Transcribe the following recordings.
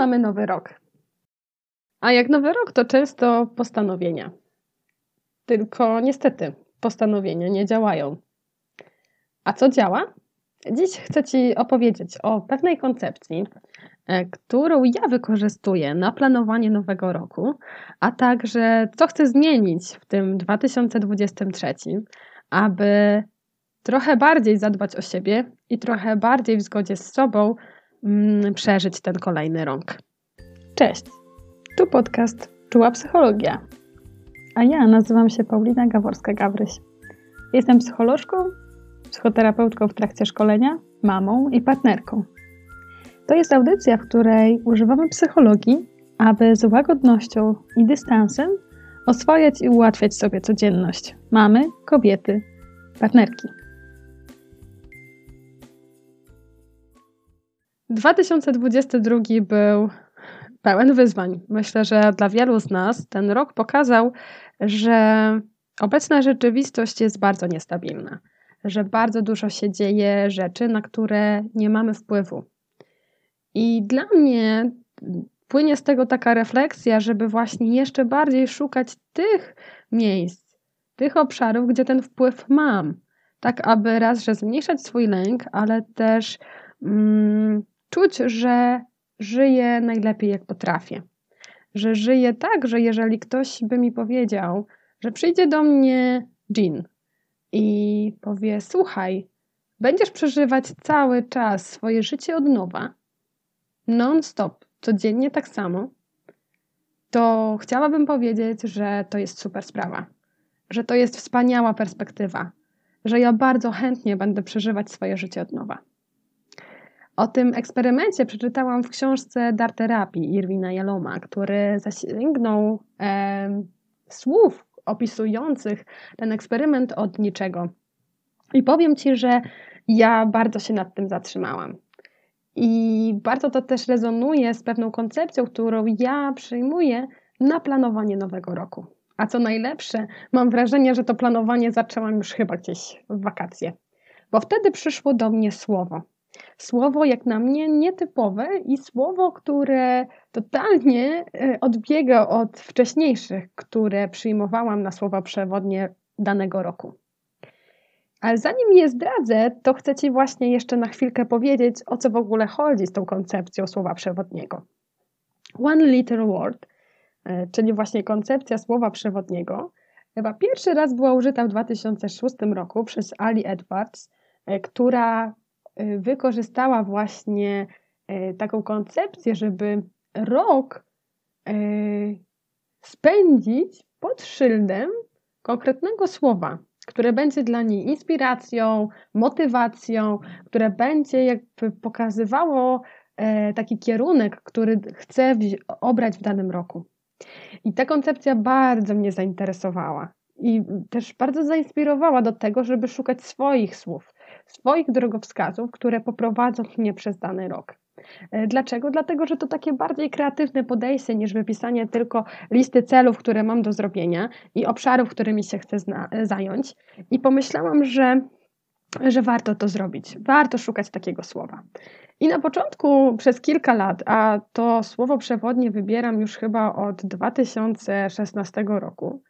mamy nowy rok. A jak nowy rok, to często postanowienia. Tylko niestety postanowienia nie działają. A co działa? Dziś chcę Ci opowiedzieć o pewnej koncepcji, e, którą ja wykorzystuję na planowanie nowego roku, a także co chcę zmienić w tym 2023, aby trochę bardziej zadbać o siebie i trochę bardziej w zgodzie z sobą przeżyć ten kolejny rok. Cześć, tu podcast Czuła Psychologia, a ja nazywam się Paulina Gaworska-Gawryś. Jestem psycholożką, psychoterapeutką w trakcie szkolenia, mamą i partnerką. To jest audycja, w której używamy psychologii, aby z łagodnością i dystansem oswajać i ułatwiać sobie codzienność mamy, kobiety, partnerki. 2022 był pełen wyzwań. Myślę, że dla wielu z nas ten rok pokazał, że obecna rzeczywistość jest bardzo niestabilna, że bardzo dużo się dzieje rzeczy, na które nie mamy wpływu. I dla mnie płynie z tego taka refleksja, żeby właśnie jeszcze bardziej szukać tych miejsc, tych obszarów, gdzie ten wpływ mam. Tak, aby raz, że zmniejszać swój lęk, ale też mm, czuć, że żyję najlepiej jak potrafię. Że żyję tak, że jeżeli ktoś by mi powiedział, że przyjdzie do mnie Jean i powie: Słuchaj, będziesz przeżywać cały czas swoje życie od nowa, non-stop, codziennie tak samo, to chciałabym powiedzieć, że to jest super sprawa, że to jest wspaniała perspektywa, że ja bardzo chętnie będę przeżywać swoje życie od nowa. O tym eksperymencie przeczytałam w książce Dar Terapii Irwina Jaloma, który zasięgnął e, słów opisujących ten eksperyment od niczego. I powiem Ci, że ja bardzo się nad tym zatrzymałam. I bardzo to też rezonuje z pewną koncepcją, którą ja przyjmuję na planowanie nowego roku. A co najlepsze, mam wrażenie, że to planowanie zaczęłam już chyba gdzieś w wakacje, bo wtedy przyszło do mnie słowo. Słowo jak na mnie nietypowe i słowo, które totalnie e, odbiega od wcześniejszych, które przyjmowałam na słowa przewodnie danego roku. Ale zanim je zdradzę, to chcę Ci właśnie jeszcze na chwilkę powiedzieć, o co w ogóle chodzi z tą koncepcją słowa przewodniego. One liter word, e, czyli właśnie koncepcja słowa przewodniego, chyba pierwszy raz była użyta w 2006 roku przez Ali Edwards, e, która wykorzystała właśnie taką koncepcję, żeby rok spędzić pod szyldem konkretnego słowa, które będzie dla niej inspiracją, motywacją, które będzie jakby pokazywało e, taki kierunek, który chce obrać w danym roku. I ta koncepcja bardzo mnie zainteresowała i też bardzo zainspirowała do tego, żeby szukać swoich słów, swoich drogowskazów, które poprowadzą mnie przez dany rok. E, dlaczego? Dlatego, że to takie bardziej kreatywne podejście niż wypisanie tylko listy celów, które mam do zrobienia i obszarów, którymi się chcę e, zająć. I pomyślałam, że, że warto to zrobić, warto szukać takiego słowa. I na początku przez kilka lat, a to słowo przewodnie wybieram już chyba od 2016 roku,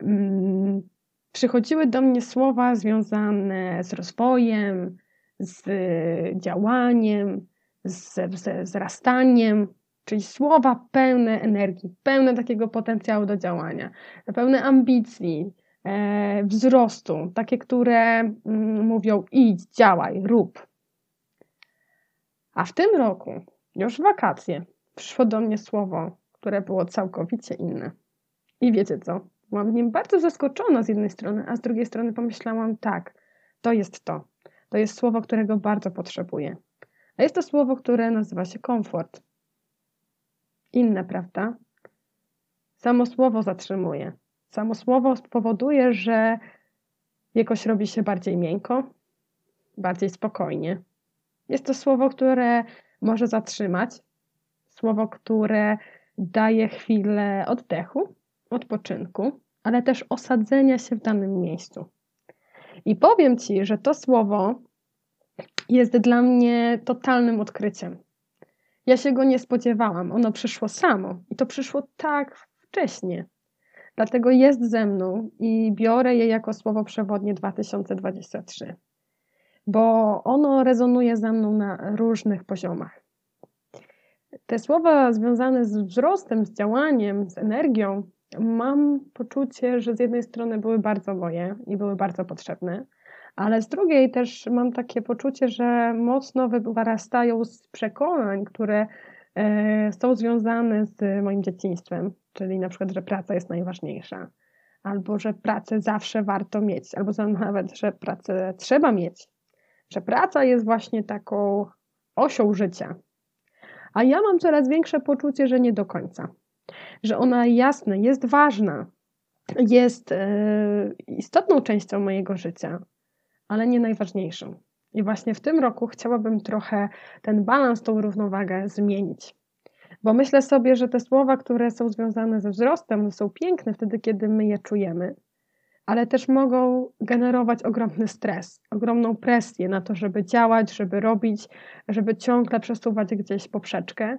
hmm, przychodziły do mnie słowa związane z rozwojem, z działaniem, z, z wzrastaniem, czyli słowa pełne energii, pełne takiego potencjału do działania, pełne ambicji, e, wzrostu, takie, które mm, mówią idź, działaj, rób. A w tym roku, już w wakacje, przyszło do mnie słowo, które było całkowicie inne. I wiecie co? Byłam nim bardzo zaskoczona z jednej strony, a z drugiej strony pomyślałam, tak, to jest to. To jest słowo, którego bardzo potrzebuję. A jest to słowo, które nazywa się komfort. Inne, prawda? Samo słowo zatrzymuje. Samo słowo spowoduje, że jakoś robi się bardziej miękko, bardziej spokojnie. Jest to słowo, które może zatrzymać, słowo, które daje chwilę oddechu, odpoczynku, ale też osadzenia się w danym miejscu. I powiem Ci, że to słowo jest dla mnie totalnym odkryciem. Ja się go nie spodziewałam. Ono przyszło samo i to przyszło tak wcześnie. Dlatego jest ze mną i biorę je jako słowo przewodnie 2023, bo ono rezonuje ze mną na różnych poziomach. Te słowa związane z wzrostem, z działaniem, z energią, mam poczucie, że z jednej strony były bardzo moje i były bardzo potrzebne, ale z drugiej też mam takie poczucie, że mocno wyrastają z przekonań, które e, są związane z moim dzieciństwem, czyli na przykład, że praca jest najważniejsza, albo że pracę zawsze warto mieć, albo nawet, że pracę trzeba mieć, że praca jest właśnie taką osią życia. A ja mam coraz większe poczucie, że nie do końca, że ona jasne, jest ważna, jest e, istotną częścią mojego życia, ale nie najważniejszą. I właśnie w tym roku chciałabym trochę ten balans, tą równowagę zmienić. Bo myślę sobie, że te słowa, które są związane ze wzrostem, są piękne wtedy, kiedy my je czujemy, ale też mogą generować ogromny stres, ogromną presję na to, żeby działać, żeby robić, żeby ciągle przesuwać gdzieś poprzeczkę.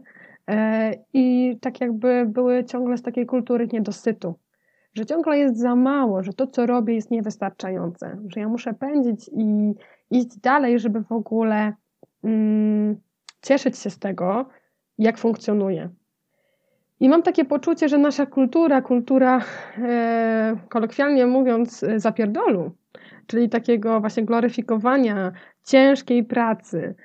E, I tak jakby były ciągle z takiej kultury niedosytu, że ciągle jest za mało, że to, co robię, jest niewystarczające, że ja muszę pędzić i iść dalej, żeby w ogóle mm, cieszyć się z tego, jak funkcjonuje. I mam takie poczucie, że nasza kultura, kultura e, kolokwialnie mówiąc, zapierdolu, czyli takiego właśnie gloryfikowania ciężkiej pracy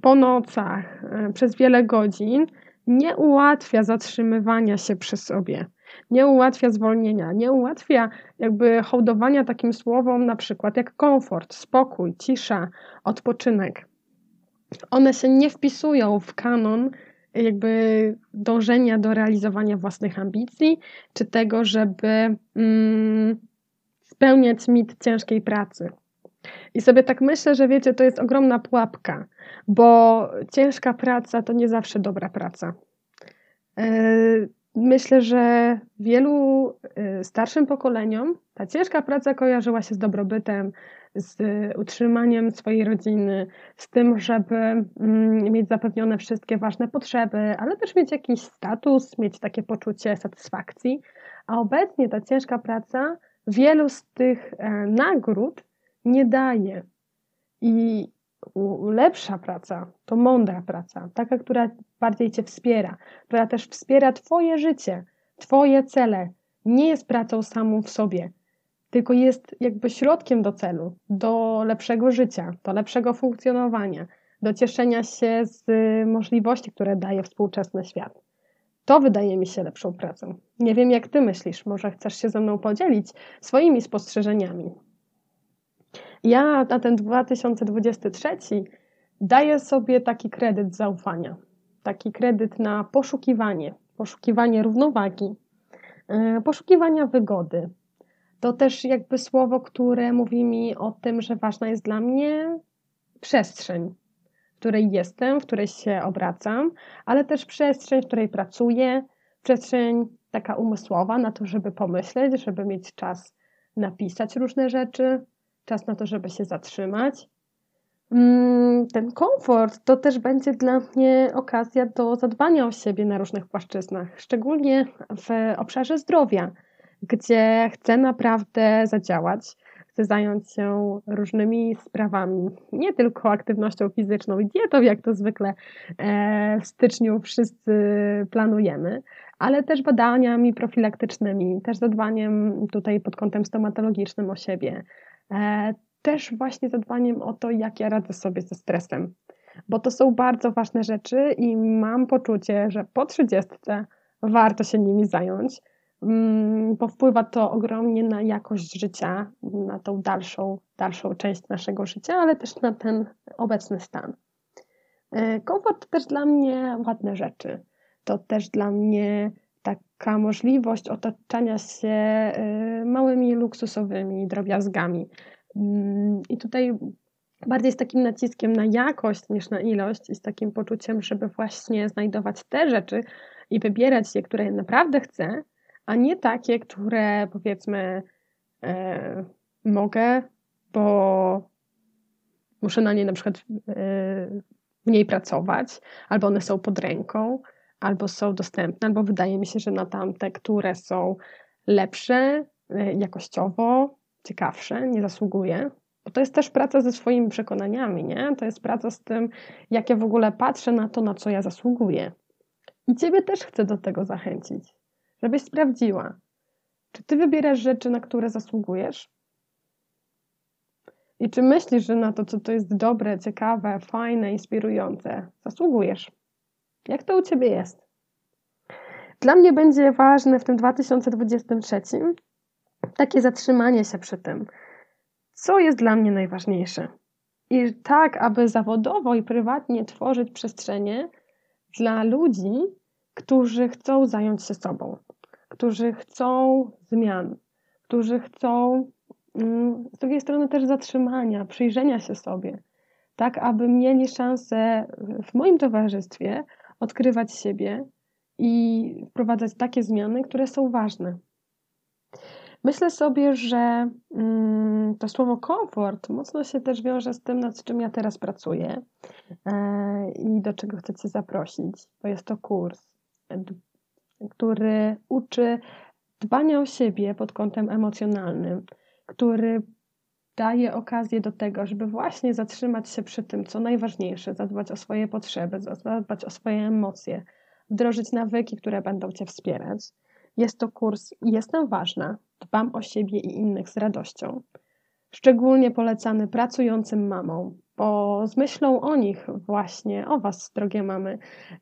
po nocach, e, przez wiele godzin, nie ułatwia zatrzymywania się przy sobie nie ułatwia zwolnienia, nie ułatwia jakby hołdowania takim słowom na przykład jak komfort, spokój, cisza, odpoczynek. One się nie wpisują w kanon jakby dążenia do realizowania własnych ambicji, czy tego, żeby mm, spełniać mit ciężkiej pracy. I sobie tak myślę, że wiecie, to jest ogromna pułapka, bo ciężka praca to nie zawsze dobra praca. Yy, myślę, że wielu y, starszym pokoleniom ta ciężka praca kojarzyła się z dobrobytem, z utrzymaniem swojej rodziny, z tym, żeby mm, mieć zapewnione wszystkie ważne potrzeby, ale też mieć jakiś status, mieć takie poczucie satysfakcji. A obecnie ta ciężka praca wielu z tych e, nagród nie daje. I lepsza praca to mądra praca, taka, która bardziej Cię wspiera, która też wspiera Twoje życie, Twoje cele. Nie jest pracą samą w sobie, tylko jest jakby środkiem do celu, do lepszego życia, do lepszego funkcjonowania, do cieszenia się z możliwości, które daje współczesny świat. To wydaje mi się lepszą pracą. Nie wiem, jak Ty myślisz, może chcesz się ze mną podzielić swoimi spostrzeżeniami. Ja na ten 2023 daję sobie taki kredyt zaufania, taki kredyt na poszukiwanie, poszukiwanie równowagi, e, poszukiwania wygody. To też jakby słowo, które mówi mi o tym, że ważna jest dla mnie przestrzeń, w której jestem, w której się obracam, ale też przestrzeń, w której pracuję, przestrzeń taka umysłowa na to, żeby pomyśleć, żeby mieć czas napisać różne rzeczy, czas na to, żeby się zatrzymać. Mm, ten komfort to też będzie dla mnie okazja do zadbania o siebie na różnych płaszczyznach, szczególnie w obszarze zdrowia, gdzie chcę naprawdę zadziałać, chcę zająć się różnymi sprawami, nie tylko aktywnością fizyczną i dietą, jak to zwykle e, w styczniu wszyscy planujemy, ale też badaniami profilaktycznymi, też zadbaniem tutaj pod kątem stomatologicznym o siebie, też właśnie zadbaniem o to, jak ja radzę sobie ze stresem. Bo to są bardzo ważne rzeczy i mam poczucie, że po 30 warto się nimi zająć, mm, bo wpływa to ogromnie na jakość życia, na tą dalszą, dalszą część naszego życia, ale też na ten obecny stan. E, komfort to też dla mnie ładne rzeczy. To też dla mnie taka możliwość otaczania się y, małymi luksusowymi drobiazgami. Mm, I tutaj bardziej z takim naciskiem na jakość niż na ilość i z takim poczuciem, żeby właśnie znajdować te rzeczy i wybierać je, które naprawdę chcę, a nie takie, które powiedzmy e, mogę, bo muszę na nie na przykład e, mniej pracować, albo one są pod ręką, albo są dostępne, albo wydaje mi się, że na tamte, które są lepsze, y, jakościowo, ciekawsze, nie zasługuję. Bo to jest też praca ze swoimi przekonaniami, nie? To jest praca z tym, jak ja w ogóle patrzę na to, na co ja zasługuję. I Ciebie też chcę do tego zachęcić, żebyś sprawdziła, czy Ty wybierasz rzeczy, na które zasługujesz? I czy myślisz, że na to, co to jest dobre, ciekawe, fajne, inspirujące, zasługujesz? Jak to u Ciebie jest? Dla mnie będzie ważne w tym 2023 takie zatrzymanie się przy tym, co jest dla mnie najważniejsze. I tak, aby zawodowo i prywatnie tworzyć przestrzenie dla ludzi, którzy chcą zająć się sobą, którzy chcą zmian, którzy chcą mm, z drugiej strony też zatrzymania, przyjrzenia się sobie, tak aby mieli szansę w moim towarzystwie odkrywać siebie i wprowadzać takie zmiany, które są ważne. Myślę sobie, że mm, to słowo komfort mocno się też wiąże z tym, nad czym ja teraz pracuję e, i do czego chcę Cię zaprosić, bo jest to kurs, który uczy dbania o siebie pod kątem emocjonalnym, który daje okazję do tego, żeby właśnie zatrzymać się przy tym, co najważniejsze, zadbać o swoje potrzeby, zadbać o swoje emocje, wdrożyć nawyki, które będą Cię wspierać. Jest to kurs Jestem ważna, dbam o siebie i innych z radością. Szczególnie polecany pracującym mamom, bo z myślą o nich właśnie, o Was, drogie mamy,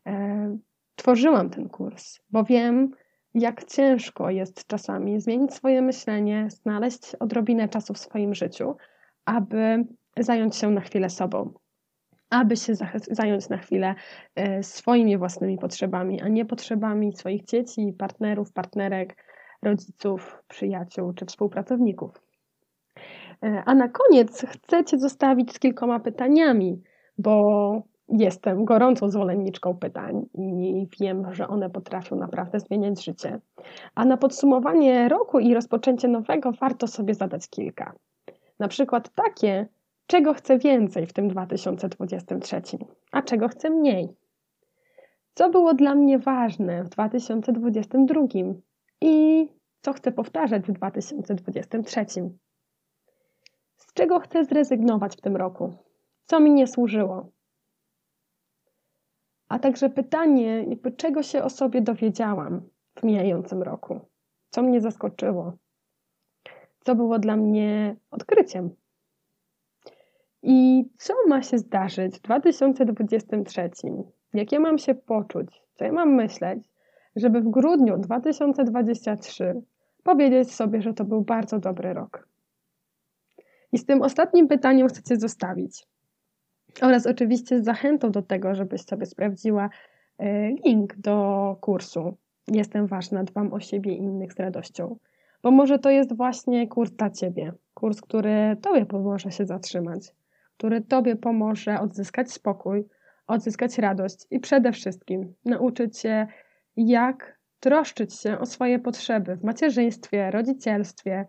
e, tworzyłam ten kurs, bo wiem, jak ciężko jest czasami zmienić swoje myślenie, znaleźć odrobinę czasu w swoim życiu, aby zająć się na chwilę sobą, aby się zająć na chwilę e, swoimi własnymi potrzebami, a nie potrzebami swoich dzieci, partnerów, partnerek, rodziców, przyjaciół czy współpracowników. E, a na koniec chcę Cię zostawić z kilkoma pytaniami, bo jestem gorącą zwolenniczką pytań i wiem, że one potrafią naprawdę zmieniać życie. A na podsumowanie roku i rozpoczęcie nowego warto sobie zadać kilka. Na przykład takie, czego chcę więcej w tym 2023, a czego chcę mniej. Co było dla mnie ważne w 2022 i co chcę powtarzać w 2023? Z czego chcę zrezygnować w tym roku? Co mi nie służyło? A także pytanie, jakby czego się o sobie dowiedziałam w mijającym roku? Co mnie zaskoczyło? Co było dla mnie odkryciem? I co ma się zdarzyć w 2023? Jakie mam się poczuć? Co ja mam myśleć, żeby w grudniu 2023 powiedzieć sobie, że to był bardzo dobry rok? I z tym ostatnim pytaniem chcecie zostawić. Oraz oczywiście z zachętą do tego, żebyś sobie sprawdziła e, link do kursu. Jestem ważna, dbam o siebie i innych z radością. Bo może to jest właśnie kurs dla Ciebie. Kurs, który Tobie pomoże się zatrzymać, który Tobie pomoże odzyskać spokój, odzyskać radość i przede wszystkim nauczyć się, jak troszczyć się o swoje potrzeby w macierzyństwie, rodzicielstwie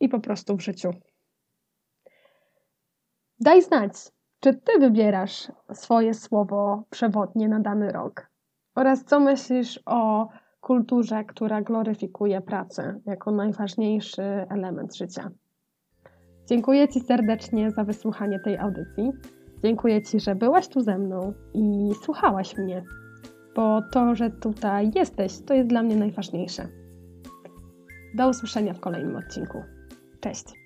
i po prostu w życiu. Daj znać, czy ty wybierasz swoje słowo przewodnie na dany rok? Oraz co myślisz o kulturze, która gloryfikuje pracę jako najważniejszy element życia? Dziękuję Ci serdecznie za wysłuchanie tej audycji. Dziękuję Ci, że byłaś tu ze mną i słuchałaś mnie, bo to, że tutaj jesteś, to jest dla mnie najważniejsze. Do usłyszenia w kolejnym odcinku. Cześć!